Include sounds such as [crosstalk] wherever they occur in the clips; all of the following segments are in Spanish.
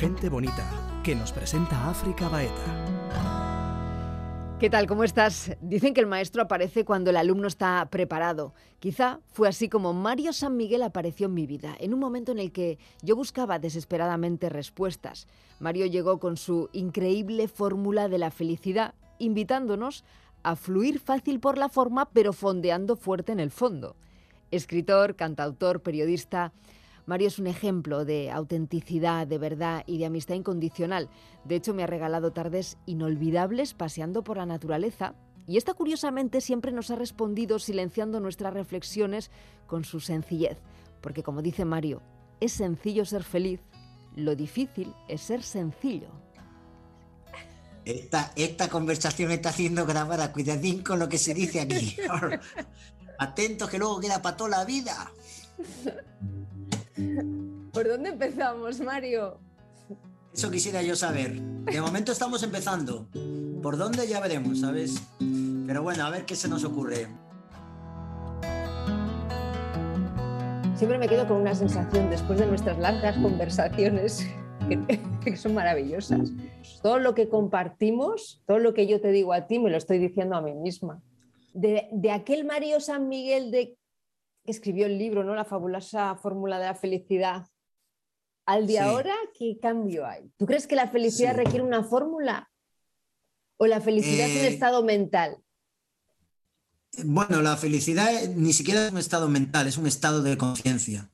Gente Bonita, que nos presenta África Baeta. ¿Qué tal? ¿Cómo estás? Dicen que el maestro aparece cuando el alumno está preparado. Quizá fue así como Mario San Miguel apareció en mi vida, en un momento en el que yo buscaba desesperadamente respuestas. Mario llegó con su increíble fórmula de la felicidad, invitándonos a fluir fácil por la forma, pero fondeando fuerte en el fondo. Escritor, cantautor, periodista, Mario es un ejemplo de autenticidad, de verdad y de amistad incondicional. De hecho, me ha regalado tardes inolvidables paseando por la naturaleza y esta curiosamente siempre nos ha respondido silenciando nuestras reflexiones con su sencillez. Porque como dice Mario, es sencillo ser feliz, lo difícil es ser sencillo. Esta, esta conversación está siendo grabada, cuidadín con lo que se dice aquí. [laughs] Atentos que luego queda para toda la vida. [laughs] ¿Por dónde empezamos, Mario? Eso quisiera yo saber. De momento estamos empezando. ¿Por dónde ya veremos, sabes? Pero bueno, a ver qué se nos ocurre. Siempre me quedo con una sensación después de nuestras largas conversaciones que, son maravillosas. Todo lo que compartimos, todo lo que yo te digo a ti, me lo estoy diciendo a mí misma. De, de aquel Mario San Miguel de que escribió el libro, ¿no? La fabulosa fórmula de la felicidad. Al de ahora, ¿qué cambio hay? ¿Tú crees que la felicidad requiere una fórmula? ¿O la felicidad es un eh, estado mental? Bueno, la felicidad ni siquiera es un estado mental, es un estado de conciencia.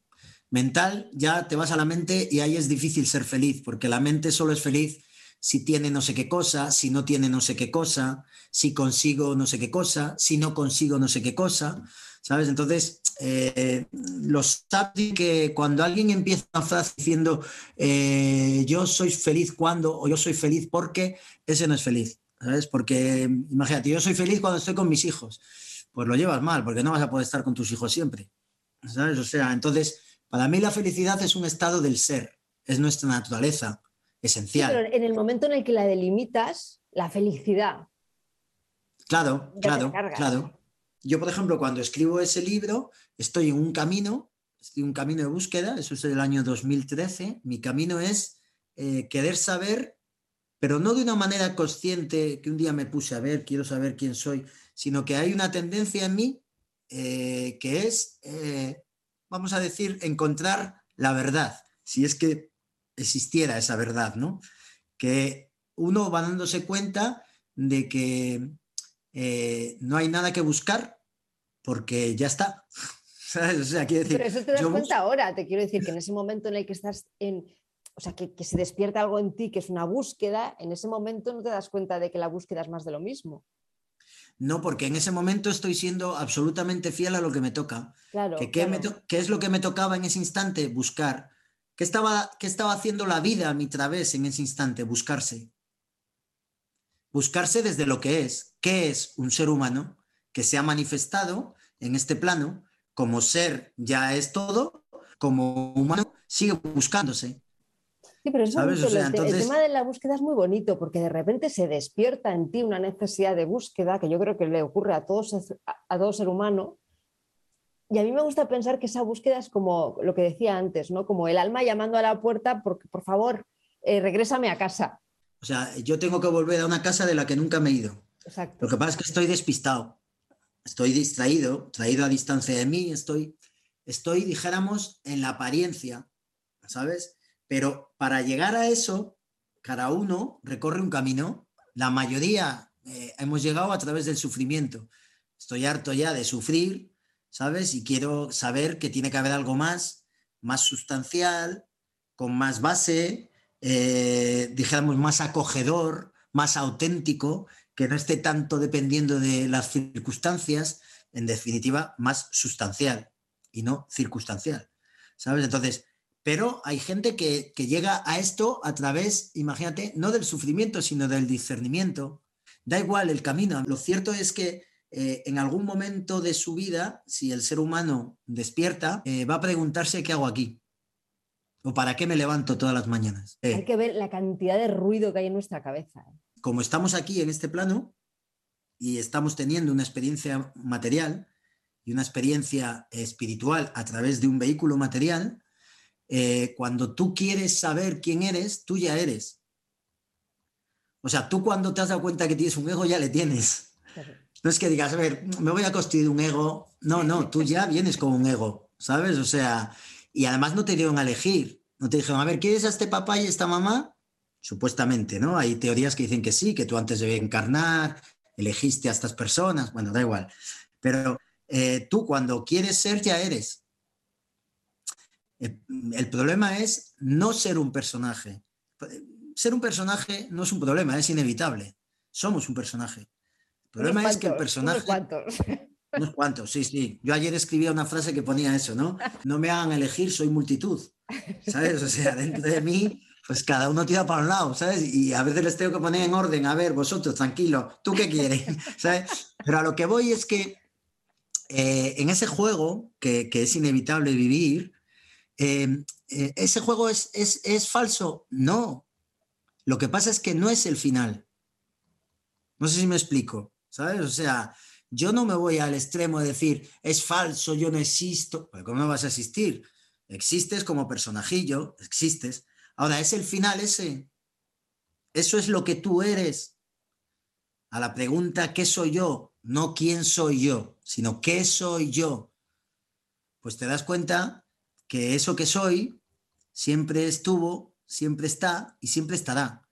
Mental, ya te vas a la mente y ahí es difícil ser feliz, porque la mente solo es feliz si tiene no sé qué cosa, si no tiene no sé qué cosa, si consigo no sé qué cosa, si no consigo no sé qué cosa. ¿Sabes? Entonces, eh, los saben que cuando alguien empieza una frase diciendo eh, yo soy feliz cuando o yo soy feliz porque, ese no es feliz, ¿sabes? Porque imagínate, yo soy feliz cuando estoy con mis hijos, pues lo llevas mal, porque no vas a poder estar con tus hijos siempre, ¿sabes? O sea, entonces, para mí la felicidad es un estado del ser, es nuestra naturaleza esencial. pero en el momento en el que la delimitas, la felicidad. Claro, claro, claro. Yo, por ejemplo, cuando escribo ese libro, estoy en un camino, estoy en un camino de búsqueda, eso es del año 2013. Mi camino es eh, querer saber, pero no de una manera consciente que un día me puse a ver, quiero saber quién soy, sino que hay una tendencia en mí eh, que es, eh, vamos a decir, encontrar la verdad, si es que existiera esa verdad, ¿no? Que uno va dándose cuenta de que no hay nada que buscar, porque ya está. [laughs] O sea, decir, Pero eso te das cuenta ahora, te quiero decir que en ese momento en el que estás en, o sea, que, se despierta algo en ti que es una búsqueda, en ese momento no te das cuenta de que la búsqueda es más de lo mismo. No, porque en ese momento estoy siendo absolutamente fiel a lo que me toca. Claro, ¿Qué es lo que me tocaba en ese instante? Buscar. ¿Qué estaba, qué estaba haciendo la vida a mi través en ese instante? Buscarse. Buscarse desde lo que es. ¿Qué es un ser humano que se ha manifestado en este plano, como ser ya es todo, como humano sigue buscándose. Sí, pero eso el, tema de la búsqueda es muy bonito porque de repente se despierta en ti una necesidad de búsqueda que yo creo que le ocurre a, todos, a todo ser humano. Y a mí me gusta pensar que esa búsqueda es como lo que decía antes, ¿no? Como el alma llamando a la puerta, porque por favor, eh, regrésame a casa. O sea, yo tengo que volver a una casa de la que nunca me he ido. Exacto. Lo que pasa es que estoy despistado estoy distraído, traído a distancia de mí, estoy, estoy, dijéramos, en la apariencia, ¿sabes? Pero para llegar a eso, cada uno recorre un camino. La mayoría eh, hemos llegado a través del sufrimiento. Estoy harto ya de sufrir, ¿sabes? Y quiero saber que tiene que haber algo más, más sustancial, con más base, eh, dijéramos, más acogedor, más auténtico, que no esté tanto dependiendo de las circunstancias, en definitiva, más sustancial y no circunstancial. ¿Sabes? Entonces, pero hay gente que, llega a esto a través, imagínate, no del sufrimiento, sino del discernimiento. Da igual el camino. Lo cierto es que eh, en algún momento de su vida, si el ser humano despierta, eh, va a preguntarse qué hago aquí. ¿O para qué me levanto todas las mañanas? Hay que ver la cantidad de ruido que hay en nuestra cabeza como estamos aquí en este plano y estamos teniendo una experiencia material y una experiencia espiritual a través de un vehículo material, eh, cuando tú quieres saber quién eres, tú ya eres. O sea, tú cuando te has dado cuenta que tienes un ego, ya le tienes. No es que digas, a ver, me voy a construir un ego. No, no, tú ya vienes con un ego, ¿sabes? O sea, y además no te dieron a elegir. No te dijeron, a ver, ¿quieres a este papá y esta mamá? Supuestamente, ¿no? Hay teorías que dicen que sí, que tú antes de encarnar, elegiste a estas personas. Bueno, da igual. Pero eh, tú cuando quieres ser, ya eres. Eh, el problema es no ser un personaje. Ser un personaje no es un problema, es inevitable. Somos un personaje. El problema es que el personaje... Unos cuantos. [laughs] Unos cuantos, sí, sí. Yo ayer escribía una frase que ponía eso, ¿no? No me hagan elegir, soy multitud. ¿Sabes? O sea, dentro de mí, pues cada uno tira para un lado, ¿sabes? Y a veces les tengo que poner en orden, a ver, vosotros, tranquilo, ¿tú qué quieres? [laughs] ¿Sabes? Pero a lo que voy es que eh, en ese juego, que, que, es inevitable vivir, Em, eh, ¿ese juego es, es, falso? No. Lo que pasa es que no es el final. No sé si me explico, ¿sabes? O sea, yo no me voy al extremo de decir, es falso, yo no existo. ¿Cómo no vas a existir? Existes como personajillo, existes. Ahora, ¿es el final ese? Eso es lo que tú eres. A la pregunta, ¿qué soy yo? No quién soy yo, sino qué soy yo. Pues te das cuenta que eso que soy siempre estuvo, siempre está y siempre estará.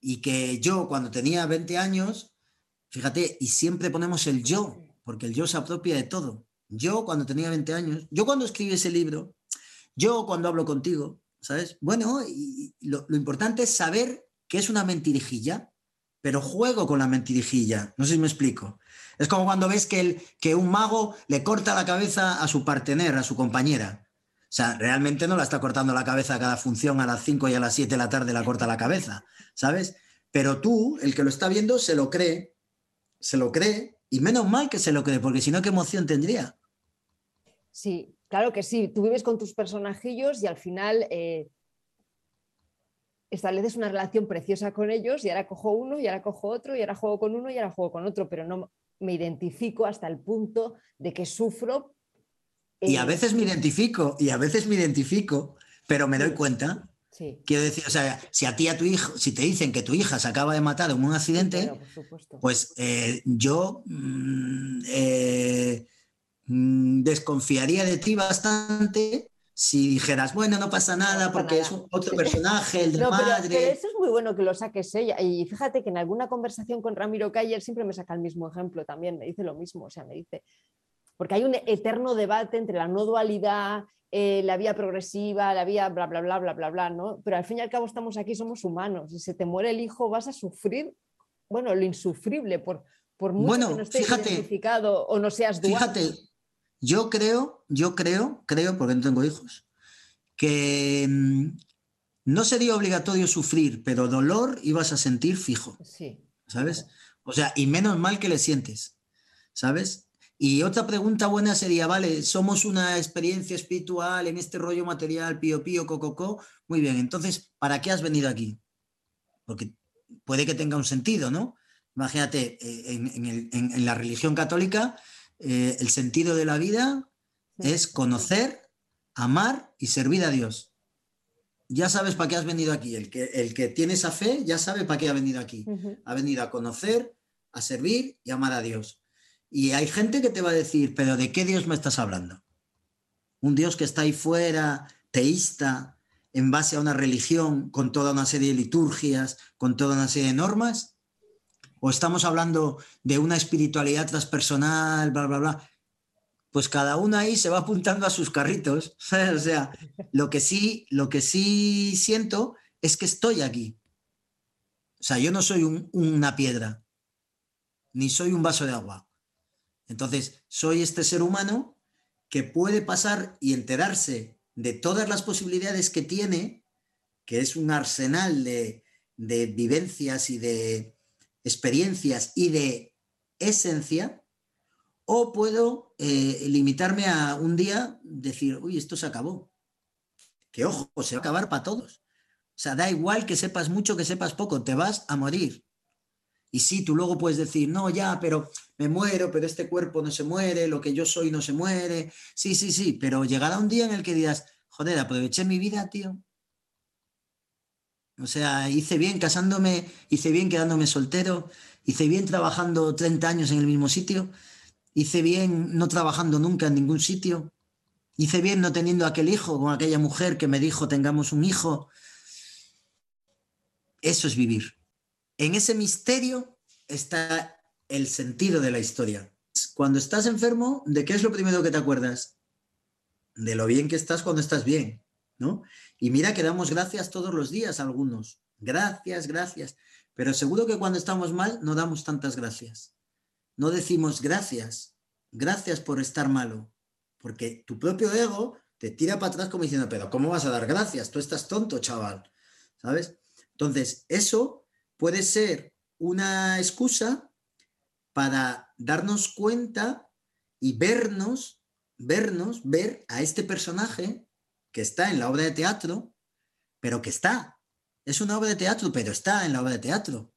Y que yo cuando tenía 20 años, fíjate, y siempre ponemos el yo, porque el yo se apropia de todo. Yo cuando tenía 20 años, yo cuando escribí ese libro, yo cuando hablo contigo, ¿sabes? Bueno, lo, importante es saber que es una mentirijilla, pero juego con la mentirijilla. No sé si me explico. Es como cuando ves que, el, que un mago le corta la cabeza a su partener, a su compañera. O sea, realmente no la está cortando la cabeza cada función a las 5 y a las 7 de la tarde la corta la cabeza, ¿sabes? Pero tú, el que lo está viendo, se lo cree, se lo cree, y menos mal que se lo cree, porque si no, ¿qué emoción tendría? Sí, claro que sí. Tú vives con tus personajillos y al final eh, estableces una relación preciosa con ellos y ahora cojo uno y ahora cojo otro y ahora juego con uno y ahora juego con otro, pero no me identifico hasta el punto de que sufro y a veces me identifico, y a veces me identifico, pero me doy cuenta. Quiero decir, o sea, si a ti, a tu hijo, si te dicen que tu hija se acaba de matar en un accidente, pues eh, yo eh, mm, desconfiaría de ti bastante si dijeras, bueno, no pasa nada porque es otro personaje, el de madre. Pero, eso es muy bueno que lo saques ella. Y fíjate que en alguna conversación con Ramiro Cayer siempre me saca el mismo ejemplo también, me dice lo mismo, o sea, me dice, porque hay un eterno debate entre la no dualidad, eh, la vía progresiva, la vía bla, bla, bla, bla, bla, bla, ¿no? Pero al fin y al cabo estamos aquí, somos humanos. Si se te muere el hijo, vas a sufrir, bueno, lo insufrible, por, por mucho bueno, que no estés identificado o no seas dual. Fíjate, yo creo, yo creo, creo, porque no tengo hijos, que mm, no sería obligatorio sufrir, pero dolor ibas a sentir fijo. Sí. ¿Sabes? O sea, y menos mal que le sientes, ¿sabes? Y otra pregunta buena sería, vale, somos una experiencia espiritual en este rollo material, pío pío, cococo. Muy bien, entonces, ¿para qué has venido aquí? Porque puede que tenga un sentido, ¿no? Imagínate, eh, en, la religión católica, eh, el sentido de la vida es conocer, amar y servir a Dios. Ya sabes para qué has venido aquí. El que, el que tiene esa fe ya sabe para qué ha venido aquí. Ha venido a conocer, a servir y amar a Dios. Y hay gente que te va a decir, pero ¿de qué Dios me estás hablando? Un Dios que está ahí fuera, teísta, en base a una religión, con toda una serie de liturgias, con toda una serie de normas. ¿O estamos hablando de una espiritualidad transpersonal, bla, bla, bla? Pues cada uno ahí se va apuntando a sus carritos. [laughs] O sea, lo que sí, lo que sí siento es que estoy aquí. O sea, yo no soy una piedra, ni soy un vaso de agua. Entonces, soy este ser humano que puede pasar y enterarse de todas las posibilidades que tiene, que es un arsenal de, vivencias y de experiencias y de esencia, o puedo eh, limitarme a un día decir, uy, esto se acabó. Que ojo, se va a acabar para todos. O sea, da igual que sepas mucho, que sepas poco, te vas a morir. Y sí, tú luego puedes decir, no, ya, pero me muero, pero este cuerpo no se muere, lo que yo soy no se muere. Sí, sí, sí, pero llegará un día en el que digas, joder, aproveché mi vida, tío. O sea, hice bien casándome, hice bien quedándome soltero, hice bien trabajando 30 años en el mismo sitio, hice bien no trabajando nunca en ningún sitio, hice bien no teniendo aquel hijo con aquella mujer que me dijo tengamos un hijo. Eso es vivir. En ese misterio está el sentido de la historia. Cuando estás enfermo, ¿de qué es lo primero que te acuerdas? De lo bien que estás cuando estás bien, ¿no? Y mira que damos gracias todos los días a algunos. Gracias, gracias. Pero seguro que cuando estamos mal no damos tantas gracias. No decimos gracias, gracias por estar malo. Porque tu propio ego te tira para atrás como diciendo, pero ¿cómo vas a dar gracias? Tú estás tonto, chaval. ¿Sabes? Entonces, eso puede ser una excusa para darnos cuenta y vernos, vernos, ver a este personaje que está en la obra de teatro, pero que está. Es una obra de teatro, pero está en la obra de teatro.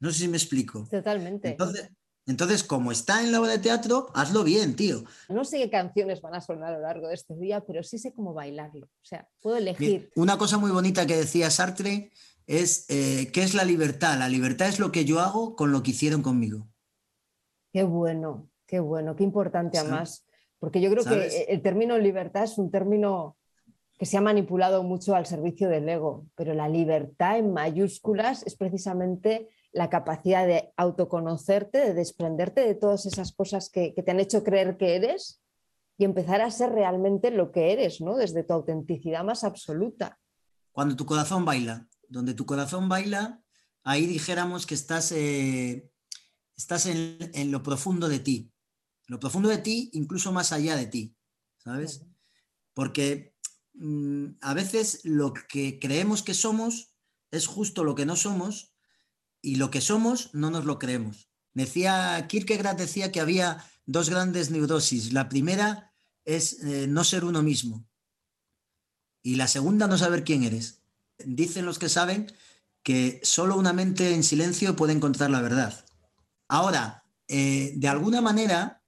No sé si me explico. Totalmente. Entonces, entonces, como está en la obra de teatro, hazlo bien, tío. No sé qué canciones van a sonar a lo largo de este día, pero sí sé cómo bailarlo. O sea, puedo elegir. Una cosa muy bonita que decía Sartre es, eh, ¿qué es la libertad? La libertad es lo que yo hago con lo que hicieron conmigo. Qué bueno, qué bueno, qué importante además. Porque yo creo que el término libertad es un término que se ha manipulado mucho al servicio del ego, pero la libertad en mayúsculas es precisamente la capacidad de autoconocerte, de desprenderte de todas esas cosas que, te han hecho creer que eres y empezar a ser realmente lo que eres, ¿no? Desde tu autenticidad más absoluta. Cuando tu corazón baila, donde tu corazón baila, ahí dijéramos que estás, eh, estás en, en, lo profundo de ti, lo profundo de ti, incluso más allá de ti, ¿sabes? Porque a veces lo que creemos que somos es justo lo que no somos y lo que somos no nos lo creemos. Decía, Kierkegaard decía que había dos grandes neurosis. La primera es eh, no ser uno mismo y la segunda no saber quién eres. Dicen los que saben que solo una mente en silencio puede encontrar la verdad. Ahora, eh, de alguna manera,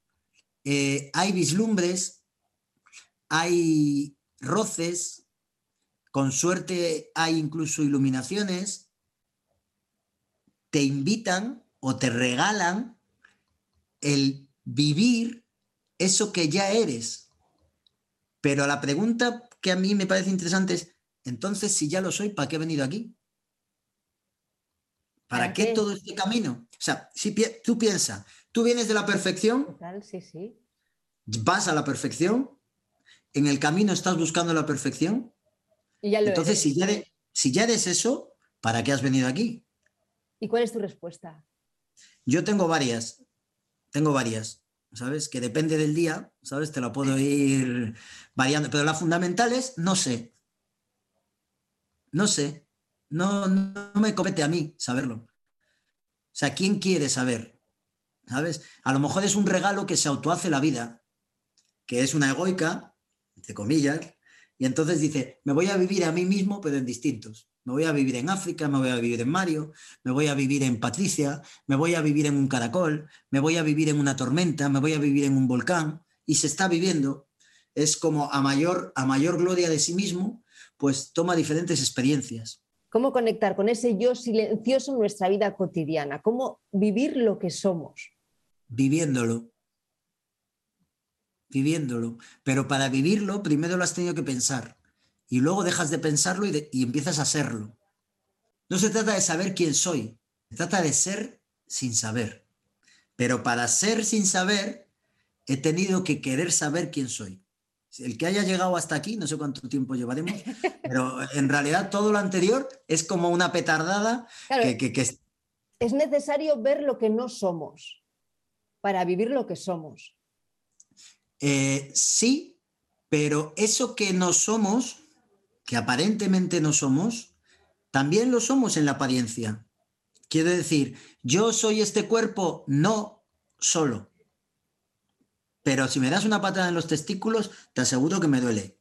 eh, hay vislumbres, hay roces, con suerte hay incluso iluminaciones, te invitan o te regalan el vivir eso que ya eres. Pero la pregunta que a mí me parece interesante es, entonces si ya lo soy, ¿para qué he venido aquí? ¿Para, qué? todo este camino? O sea, si tú piensas, tú vienes de la perfección, sí, sí. vas a la perfección, en el camino estás buscando la perfección. Entonces, si ya, si ya eres eso, ¿para qué has venido aquí? ¿Y cuál es tu respuesta? Yo tengo varias, tengo varias, ¿sabes? Que depende del día, ¿sabes? Te la puedo ir variando, pero la fundamental es no sé. No sé. No, no me compete a mí saberlo. O sea, ¿quién quiere saber? ¿Sabes? A lo mejor es un regalo que se autohace la vida, que es una egoica, entre comillas, y entonces dice, me voy a vivir a mí mismo, pero en distintos. Me voy a vivir en África, me voy a vivir en Mario, me voy a vivir en Patricia, me voy a vivir en un caracol, me voy a vivir en una tormenta, me voy a vivir en un volcán, y se está viviendo. Es como a mayor, a mayor gloria de sí mismo, pues toma diferentes experiencias. ¿Cómo conectar con ese yo silencioso en nuestra vida cotidiana? ¿Cómo vivir lo que somos? Viviéndolo viviéndolo. Pero para vivirlo, primero lo has tenido que pensar. Y luego dejas de pensarlo y, empiezas a serlo. No se trata de saber quién soy, se trata de ser sin saber. Pero para ser sin saber, he tenido que querer saber quién soy. El que haya llegado hasta aquí, no sé cuánto tiempo llevaremos, [laughs] pero en realidad todo lo anterior es como una petardada que, Es necesario ver lo que no somos para vivir lo que somos. Eh, sí, pero eso que no somos, que aparentemente no somos, también lo somos en la apariencia. Quiero decir, yo soy este cuerpo no solo. Pero si me das una patada en los testículos, te aseguro que me duele.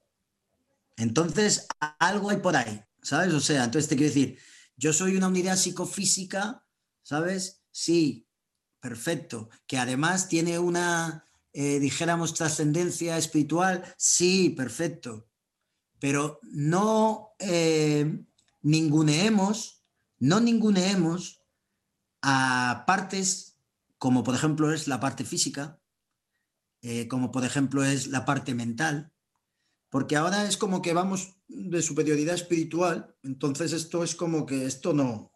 Entonces, algo hay por ahí, ¿sabes? O sea, entonces te quiero decir, yo soy una unidad psicofísica, ¿sabes? Sí, perfecto. Que además tiene una, eh, dijéramos, trascendencia espiritual, sí, perfecto. pero no eh, ninguneemos, no ninguneemos a partes como por ejemplo es la parte física, eh, como por ejemplo es la parte mental, porque ahora es como que vamos de superioridad espiritual, entonces esto es como que esto no...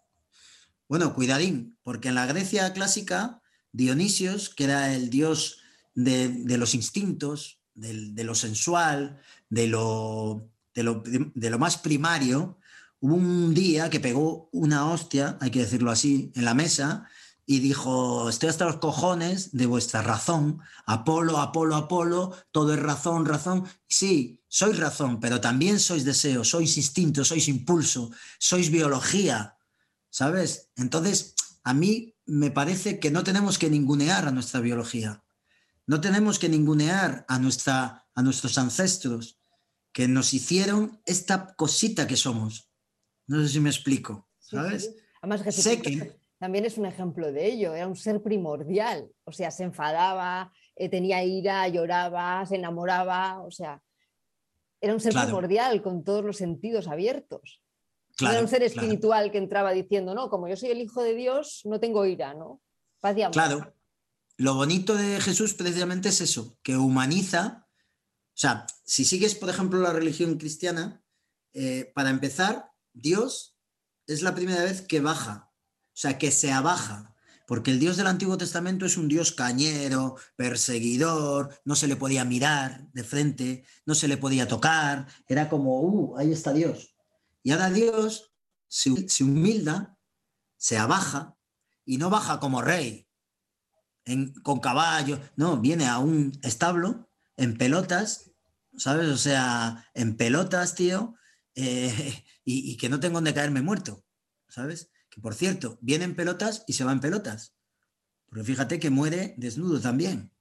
Bueno, cuidadín, porque en la Grecia clásica, Dionisios, que era el dios de, los instintos, de lo sensual, de lo, de lo, de lo más primario, hubo un día que pegó una hostia, hay que decirlo así, en la mesa y dijo, estoy hasta los cojones de vuestra razón, Apolo, Apolo, Apolo, todo es razón, razón. Sí, sois razón, pero también sois deseo, sois instinto, sois impulso, sois biología, ¿sabes? Entonces, a mí me parece que no tenemos que ningunear a nuestra biología, no tenemos que ningunear a, nuestra, a nuestros ancestros que nos hicieron esta cosita que somos. No sé si me explico, ¿sabes? Además, sé que también es un ejemplo de ello, era un ser primordial, o sea, se enfadaba, eh, tenía ira, lloraba, se enamoraba, o sea, era un ser primordial con todos los sentidos abiertos. era un ser espiritual que entraba diciendo, no, como yo soy el Hijo de Dios, no tengo ira, ¿no? Paz y amor. Claro. Lo bonito de Jesús precisamente es eso, que humaniza, o sea, si sigues, por ejemplo, la religión cristiana, eh, para empezar, Dios es la primera vez que baja o sea, que se abaja, porque el Dios del Antiguo Testamento es un Dios cañero, perseguidor, no se le podía mirar de frente, no se le podía tocar, era como, uh, ahí está Dios. Y ahora Dios se, humilda, se abaja y no baja como rey, con caballo, no, viene a un establo en pelotas, ¿sabes? O sea, en pelotas, tío, eh, [laughs] y, y, que no tengo donde caerme muerto, ¿sabes? que por cierto, viene en pelotas y se va en pelotas. Porque fíjate que muere desnudo también.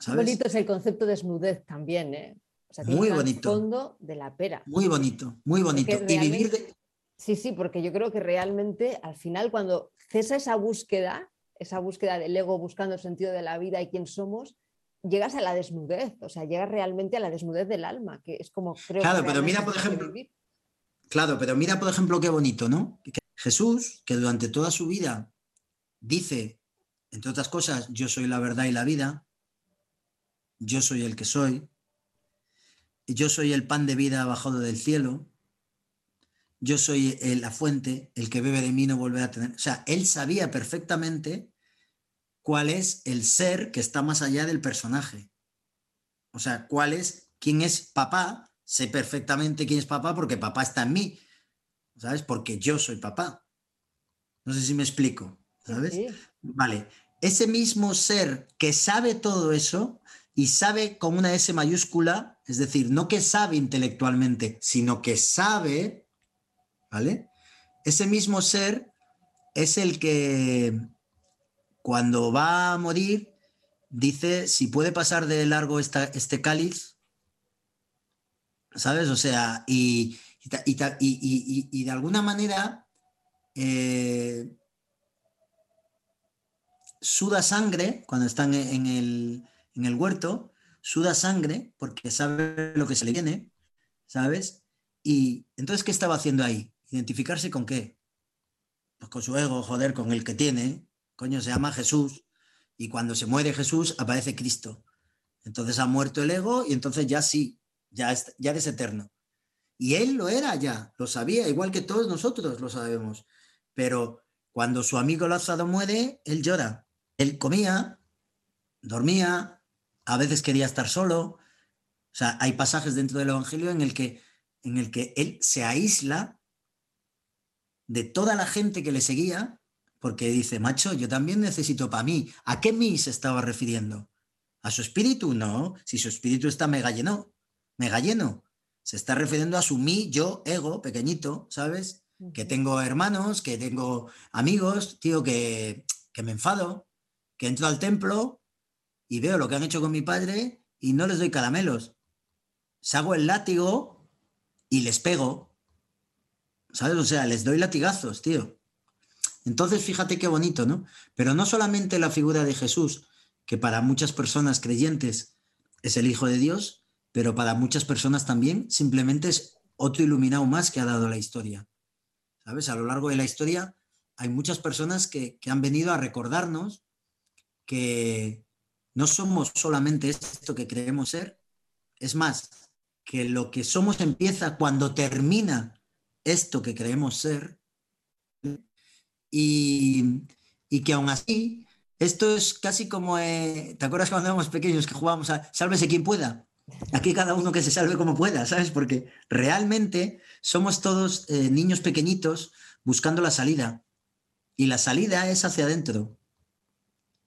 ¿sabes? bonito es el concepto de desnudez también, ¿eh? muy bonito. fondo de la pera. Muy bonito, muy bonito. Y vivir de... Sí, sí, porque yo creo que realmente al final cuando cesa esa búsqueda, esa búsqueda del ego buscando el sentido de la vida y quién somos, llegas a la desnudez, o sea, llegas realmente a la desnudez del alma, que es como creo Claro, pero mira, por ejemplo, claro, pero mira, por ejemplo, qué bonito, ¿no? Jesús, que durante toda su vida dice, entre otras cosas, yo soy la verdad y la vida, yo soy el que soy, yo soy el pan de vida bajado del cielo, yo soy la fuente, el que bebe de mí no volverá a tener. O sea, él sabía perfectamente cuál es el ser que está más allá del personaje. O sea, cuál es, quién es papá, sé perfectamente quién es papá porque papá está en mí, ¿sabes? Porque yo soy papá. No sé si me explico, ¿sabes? Vale, ese mismo ser que sabe todo eso y sabe con una S mayúscula, es decir, no que sabe intelectualmente, sino que sabe, Ese mismo ser es el que cuando va a morir dice si puede pasar de largo este cáliz, ¿sabes? O sea, y, y, de alguna manera eh, suda sangre cuando están en el, en el huerto, suda sangre porque sabe lo que se le viene, ¿sabes? Y entonces, ¿qué estaba haciendo ahí? ¿Identificarse con qué? Pues con su ego, joder, con el que tiene. Coño, se llama Jesús. Y cuando se muere Jesús, aparece Cristo. Entonces ha muerto el ego y entonces ya sí, ya, ya eres eterno. Y él lo era ya, lo sabía, igual que todos nosotros lo sabemos. Pero cuando su amigo Lázaro muere, él llora. Él comía, dormía, a veces quería estar solo. O sea, hay pasajes dentro del Evangelio en el que, en el que él se aísla de toda la gente que le seguía, porque dice, macho, yo también necesito para mí. ¿A qué mí se estaba refiriendo? ¿A su espíritu? No, si su espíritu está mega lleno, mega lleno. Se está refiriendo a su mí, yo, ego, pequeñito, ¿sabes? Que tengo hermanos, que tengo amigos, tío, que, que me enfado, que entro al templo y veo lo que han hecho con mi padre y no les doy caramelos. Sago el látigo y les pego. ¿Sabes? O sea, les doy latigazos, tío. Entonces, fíjate qué bonito, ¿no? Pero no solamente la figura de Jesús, que para muchas personas creyentes es el Hijo de Dios, pero para muchas personas también simplemente es otro iluminado más que ha dado la historia. ¿Sabes? A lo largo de la historia hay muchas personas que, han venido a recordarnos que no somos solamente esto que creemos ser, es más, que lo que somos empieza cuando termina esto que creemos ser y, y que aún así, esto es casi como, eh, ¿te acuerdas cuando éramos pequeños que jugábamos a sálvese quien pueda? Aquí cada uno que se salve como pueda, ¿sabes? Porque realmente somos todos eh, niños pequeñitos buscando la salida. Y la salida es hacia adentro.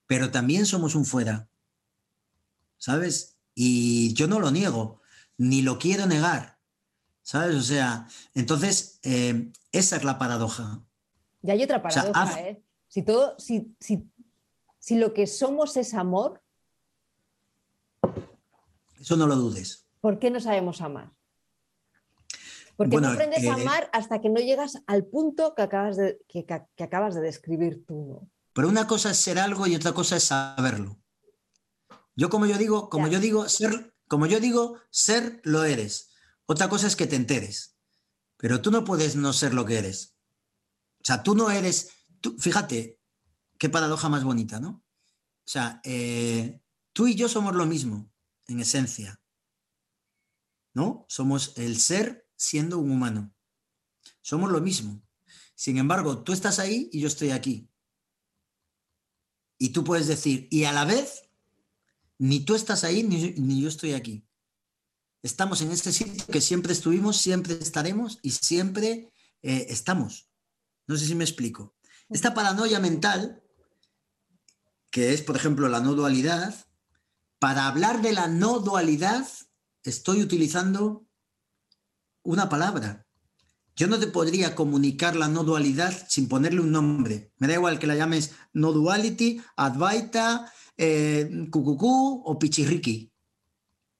Pero también somos un fuera. ¿Sabes? Y yo no lo niego, ni lo quiero negar. ¿Sabes? O sea, entonces, eh, esa es la paradoja. Y hay otra paradoja, ¿eh? Si, todo, si, si, si lo que somos es amor. Eso no lo dudes. ¿Por qué no sabemos amar? Porque no aprendes a amar hasta que no llegas al punto que acabas de, que, acabas de describir tú. Pero una cosa es ser algo y otra cosa es saberlo. Yo como yo digo, como yo digo, ser, como yo digo, ser lo eres. Otra cosa es que te enteres. Pero tú no puedes no ser lo que eres. O sea, tú no eres, tú, fíjate, qué paradoja más bonita, ¿no? O sea, eh, tú y yo somos lo mismo, en esencia. ¿No? Somos el ser siendo un humano. Somos lo mismo. Sin embargo, tú estás ahí y yo estoy aquí. Y tú puedes decir, y a la vez, ni tú estás ahí ni, yo estoy aquí. Estamos en este sitio que siempre estuvimos, siempre estaremos y siempre eh, estamos. No sé si me explico. Esta paranoia mental, que es, por ejemplo, la no dualidad, para hablar de la no dualidad estoy utilizando una palabra. Yo no te podría comunicar la no dualidad sin ponerle un nombre. Me da igual que la llames no duality, advaita, eh, cucucú o pichirriqui.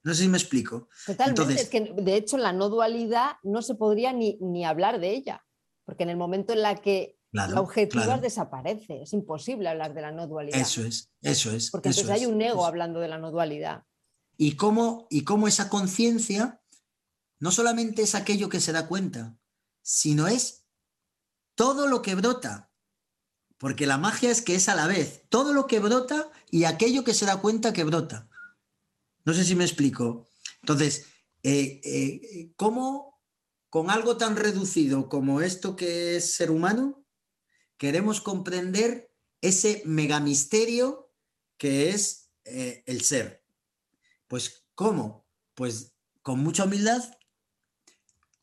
No sé si me explico. Totalmente. es que de hecho la no dualidad no se podría ni, ni hablar de ella. Porque en el momento en la que la objetiva desaparece, es imposible hablar de la no dualidad. Eso es, eso es. Porque entonces hay un ego hablando de la no dualidad. Y cómo, y cómo esa conciencia no solamente es aquello que se da cuenta, sino es todo lo que brota. Porque la magia es que es a la vez todo lo que brota y aquello que se da cuenta que brota. No sé si me explico. Entonces, eh, eh, ¿cómo con algo tan reducido como esto que es ser humano, queremos comprender ese megamisterio que es eh, el ser. Pues, ¿cómo? Pues con mucha humildad,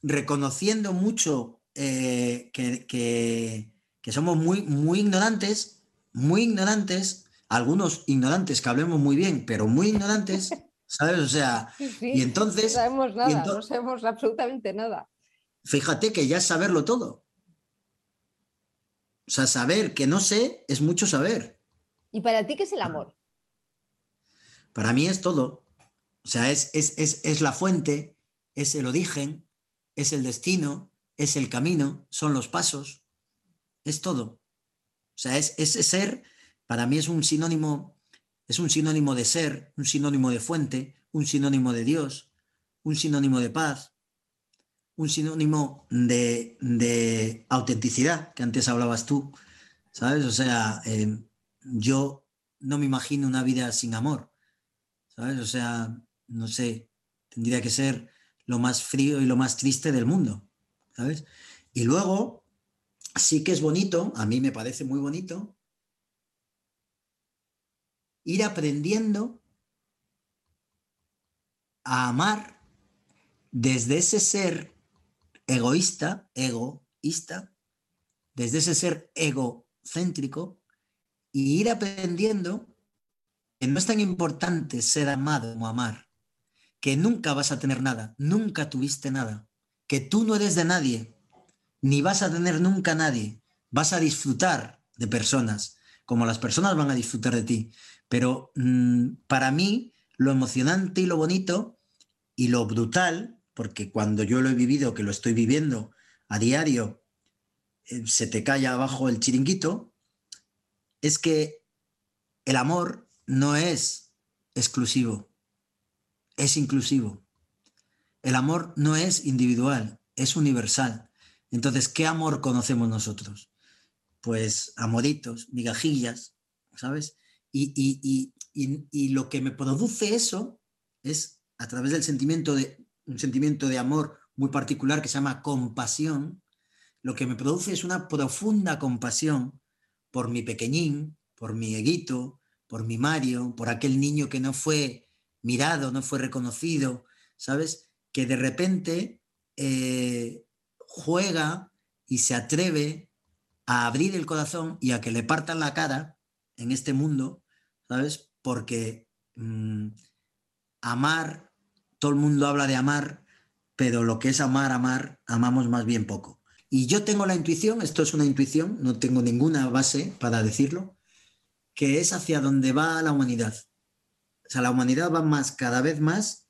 reconociendo mucho eh, que, somos muy, muy ignorantes, muy ignorantes, algunos ignorantes que hablemos muy bien, pero muy ignorantes, ¿sabes? O sea, y entonces... No sabemos nada, no sabemos absolutamente nada fíjate que ya es saberlo todo. O sea, saber que no sé es mucho saber. ¿Y para ti qué es el amor? Para mí es todo. O sea, es, es, la fuente, es el origen, es el destino, es el camino, son los pasos, es todo. O sea, es, ese ser, para mí es un sinónimo, es un sinónimo de ser, un sinónimo de fuente, un sinónimo de Dios, un sinónimo de paz, un sinónimo de, autenticidad, que antes hablabas tú, ¿sabes? O sea, em, yo no me imagino una vida sin amor, ¿sabes? O sea, no sé, tendría que ser lo más frío y lo más triste del mundo, ¿sabes? Y luego, sí que es bonito, a mí me parece muy bonito, ir aprendiendo a amar desde ese ser egoísta, egoísta, desde ese ser egocéntrico, y ir aprendiendo que no es tan importante ser amado como amar, que nunca vas a tener nada, nunca tuviste nada, que tú no eres de nadie, ni vas a tener nunca nadie, vas a disfrutar de personas, como las personas van a disfrutar de ti. Pero mm, para mí, lo emocionante y lo bonito y lo brutal porque cuando yo lo he vivido, que lo estoy viviendo a diario, eh, se te cae abajo el chiringuito, es que el amor no es exclusivo, es inclusivo. el amor no es individual, es universal. Entonces, ¿qué amor conocemos nosotros? Pues amoritos, migajillas, ¿sabes? Y, y, lo que me produce eso es a través del sentimiento de un sentimiento de amor muy particular que se llama compasión, lo que me produce es una profunda compasión por mi pequeñín, por mi eguito, por mi Mario, por aquel niño que no fue mirado, no fue reconocido, ¿sabes? Que de repente eh, juega y se atreve a abrir el corazón y a que le partan la cara en este mundo, ¿sabes? Porque mm, amar, todo el mundo habla de amar, pero lo que es amar, amar, amamos más bien poco. Y yo tengo la intuición, esto es una intuición, no tengo ninguna base para decirlo, que es hacia donde va la humanidad. O sea, la humanidad va más, cada vez más,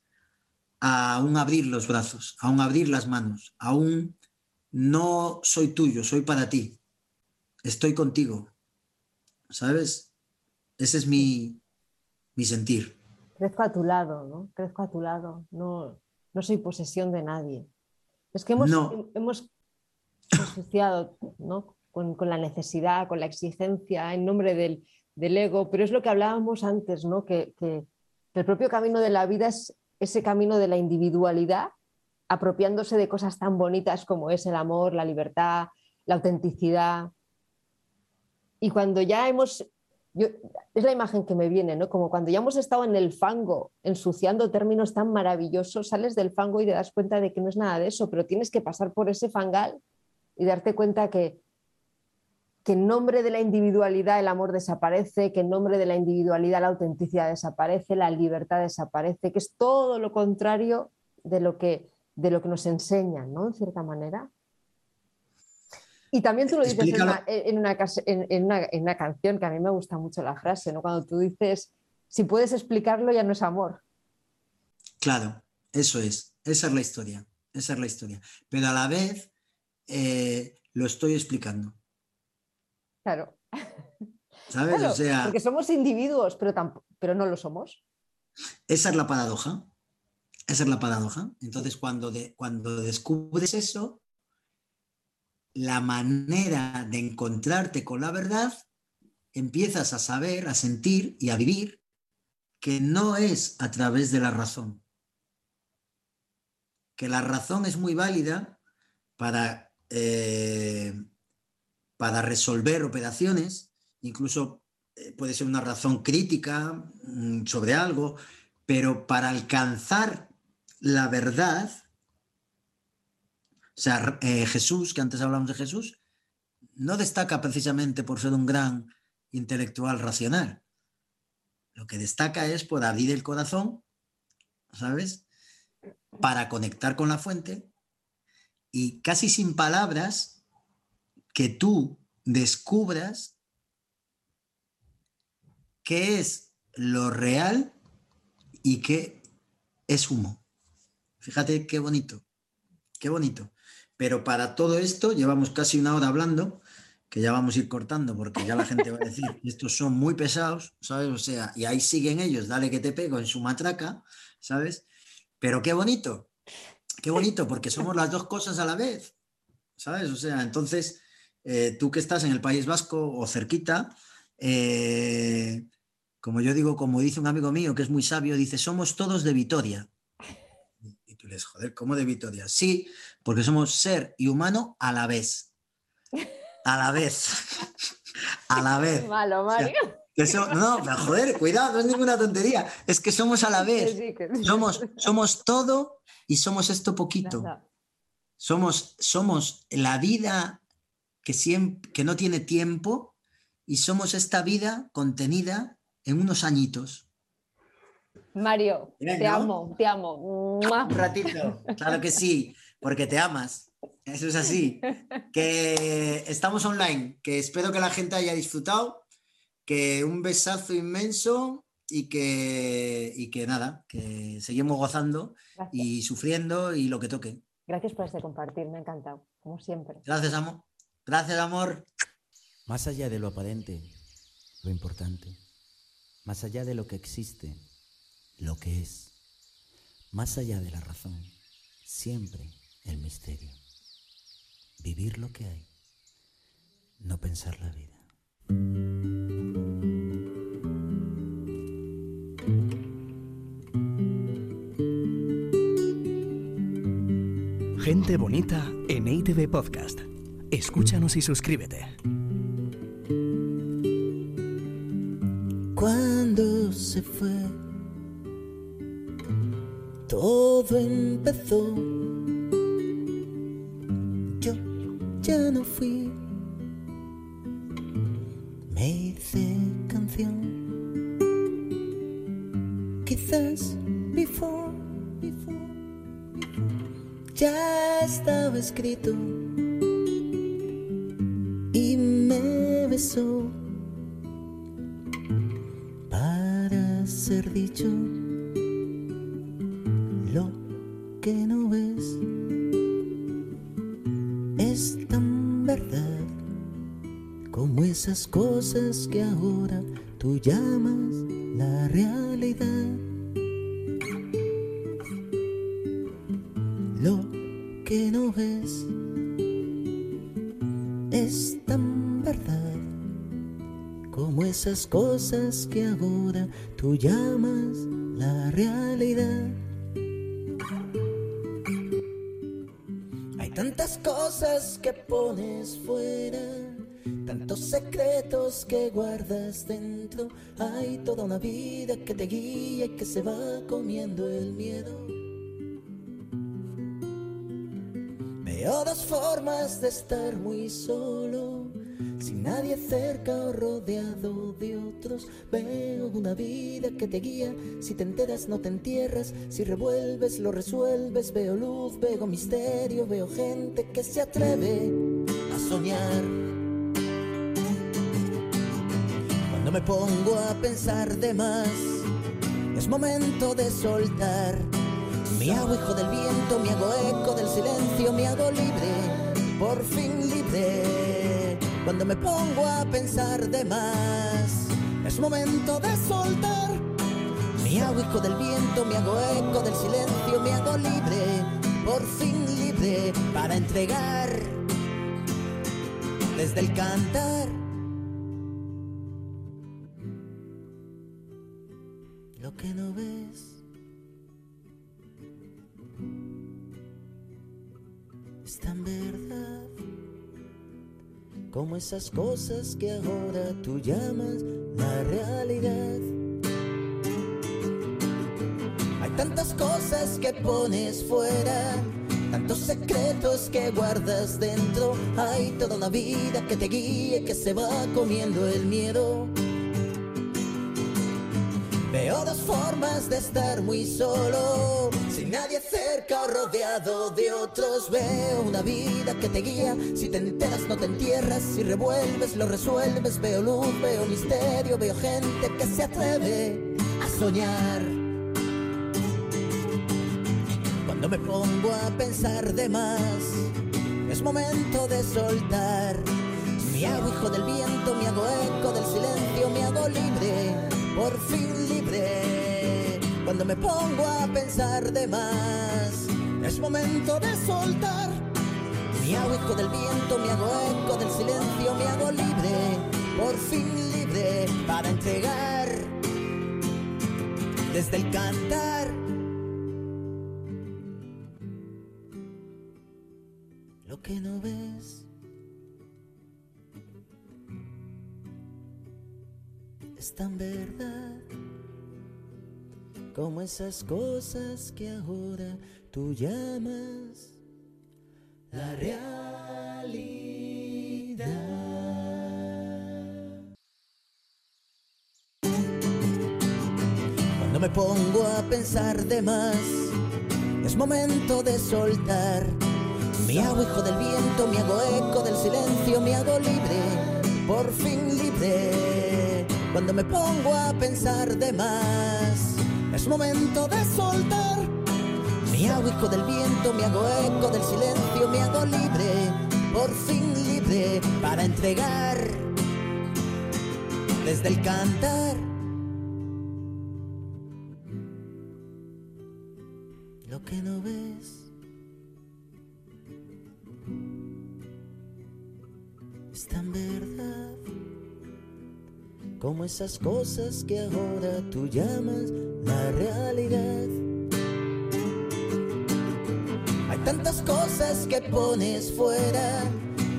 a abrir los brazos, a un abrir las manos, a un no soy tuyo, soy para ti, estoy contigo. ¿Sabes? Ese es mi, mi sentir. Crezco a tu lado, ¿no? Crezco a tu lado, no, no soy posesión de nadie. Es que hemos, hemos asociado ¿no? con, la necesidad, con la exigencia en nombre del, ego, pero es lo que hablábamos antes, ¿no? que, el propio camino de la vida es ese camino de la individualidad, apropiándose de cosas tan bonitas como es el amor, la libertad, la autenticidad. Y cuando ya hemos es la imagen que me viene, ¿no? Como cuando ya hemos estado en el fango, ensuciando términos tan maravillosos, sales del fango y te das cuenta de que no es nada de eso, pero tienes que pasar por ese fangal y darte cuenta que, que en nombre de la individualidad el amor desaparece, que en nombre de la individualidad la autenticidad desaparece, la libertad desaparece, que es todo lo contrario de lo que, de lo que nos enseñan, ¿no? En cierta manera. Y también tú lo dices en una, en, una, en una, canción que a mí me gusta mucho la frase, ¿no? Cuando tú dices, si puedes explicarlo ya no es amor. Claro, eso es, esa es la historia, esa es la historia. Pero a la vez eh, lo estoy explicando. Claro. ¿Sabes? o sea, porque somos individuos, pero, pero no lo somos. Esa es la paradoja. Esa es la paradoja. Entonces, cuando, de, cuando descubres eso, la manera de encontrarte con la verdad, empiezas a saber, a sentir y a vivir que no es a través de la razón. Que la razón es muy válida para, eh, para resolver operaciones, incluso eh, puede ser una razón crítica mm, sobre algo, pero para alcanzar la verdad, o sea, eh, Jesús, que antes hablamos de Jesús, no destaca precisamente por ser un gran intelectual racional. Lo que destaca es por abrir el corazón, ¿sabes? Para conectar con la fuente y casi sin palabras que tú descubras qué es lo real y qué es humo. Fíjate qué bonito, qué bonito. Pero para todo esto llevamos casi una hora hablando, que ya vamos a ir cortando porque ya la gente va a decir, [laughs] estos son muy pesados, ¿sabes? O sea, y ahí siguen ellos, dale que te pego en su matraca, ¿sabes? Pero qué bonito, qué bonito, porque somos las dos cosas a la vez, ¿sabes? O sea, entonces, eh, tú que estás en el País Vasco o cerquita, eh, como yo digo, como dice un amigo mío que es muy sabio, dice, somos todos de Vitoria les joder, ¿cómo de Vitoria? Sí, porque somos ser y humano a la vez. A la vez. [laughs] A la vez. Malo, Mario. no, pero joder, cuidado, no es ninguna tontería. Es que somos a la vez. Somos, somos todo y somos esto poquito. Somos, somos la vida que, siempre, que no tiene tiempo y somos esta vida contenida en unos añitos. Mario, te amo, te amo. Un ratito, claro que sí, porque te amas. Eso es así. Que estamos online, que espero que la gente haya disfrutado, que un besazo inmenso y que, y que nada, que seguimos gozando y sufriendo y lo que toque. Gracias por este compartir, me ha encantado, como siempre. Gracias, amor. Gracias, amor. Más allá de lo aparente, lo importante. Más allá de lo que existe lo que es, más allá de la razón, siempre el misterio. Vivir lo que hay, no pensar la vida. Gente bonita en ITV Podcast. Escúchanos y suscríbete. Cuando se fue, todo empezó. Yo ya no fui. Me hice canción. Quizás before, before, ya estaba escrito y me besó para ser dicho es tan verdad como esas cosas que ahora tú llamas la realidad. Lo que no ves es tan verdad como esas cosas que ahora tú llamas la realidad. Tantas cosas que pones fuera, tantos secretos que guardas dentro. Hay toda una vida que te guía y que se va comiendo el miedo. Veo dos formas de estar muy solo, nadie cerca o rodeado de otros. Veo una vida que te guía, si te enteras no te entierras, si revuelves lo resuelves. Veo luz, veo misterio, veo gente que se atreve a soñar. Cuando me pongo a pensar de más, es momento de soltar. Me hago hijo del viento, me hago eco del silencio, me hago libre, por fin libre. Cuando me pongo a pensar de más, es momento de soltar. Me hago del viento, me hago eco del silencio, me hago libre, por fin libre, para entregar desde el cantar. Lo que no ves. es tan verdad como esas cosas que ahora tú llamas la realidad. Hay tantas cosas que pones fuera, tantos secretos que guardas dentro. Hay toda una vida que te guía que se va comiendo el miedo. Veo dos formas de estar muy solo, cerca o rodeado de otros. Veo una vida que te guía, si te enteras no te entierras, si revuelves lo resuelves. Veo luz, veo misterio, veo gente que se atreve a soñar. Cuando me pongo a pensar de más, es momento de soltar. Me hago hijo del viento, me hago eco del silencio, me hago libre por fin. Cuando me pongo a pensar de más, es momento de soltar. Me hago eco del viento, me hago eco del silencio, me hago libre, por fin libre, para entregar desde el cantar. Lo que no ves. es tan verdad como esas cosas que ahora tú llamas la realidad. Cuando me pongo a pensar de más, es momento de soltar. Me hago hijo del viento, me hago eco del silencio, me hago libre, por fin libre. Cuando me pongo a pensar de más, es momento de soltar. Me hago hijo del viento, me hago eco del silencio, me hago libre, por fin libre, para entregar desde el cantar. Lo que no ves esas cosas que ahora tú llamas la realidad. Hay tantas cosas que pones fuera,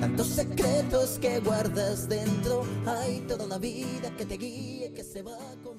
tantos secretos que guardas dentro. Hay toda una vida que te guíe, que se va comiendo.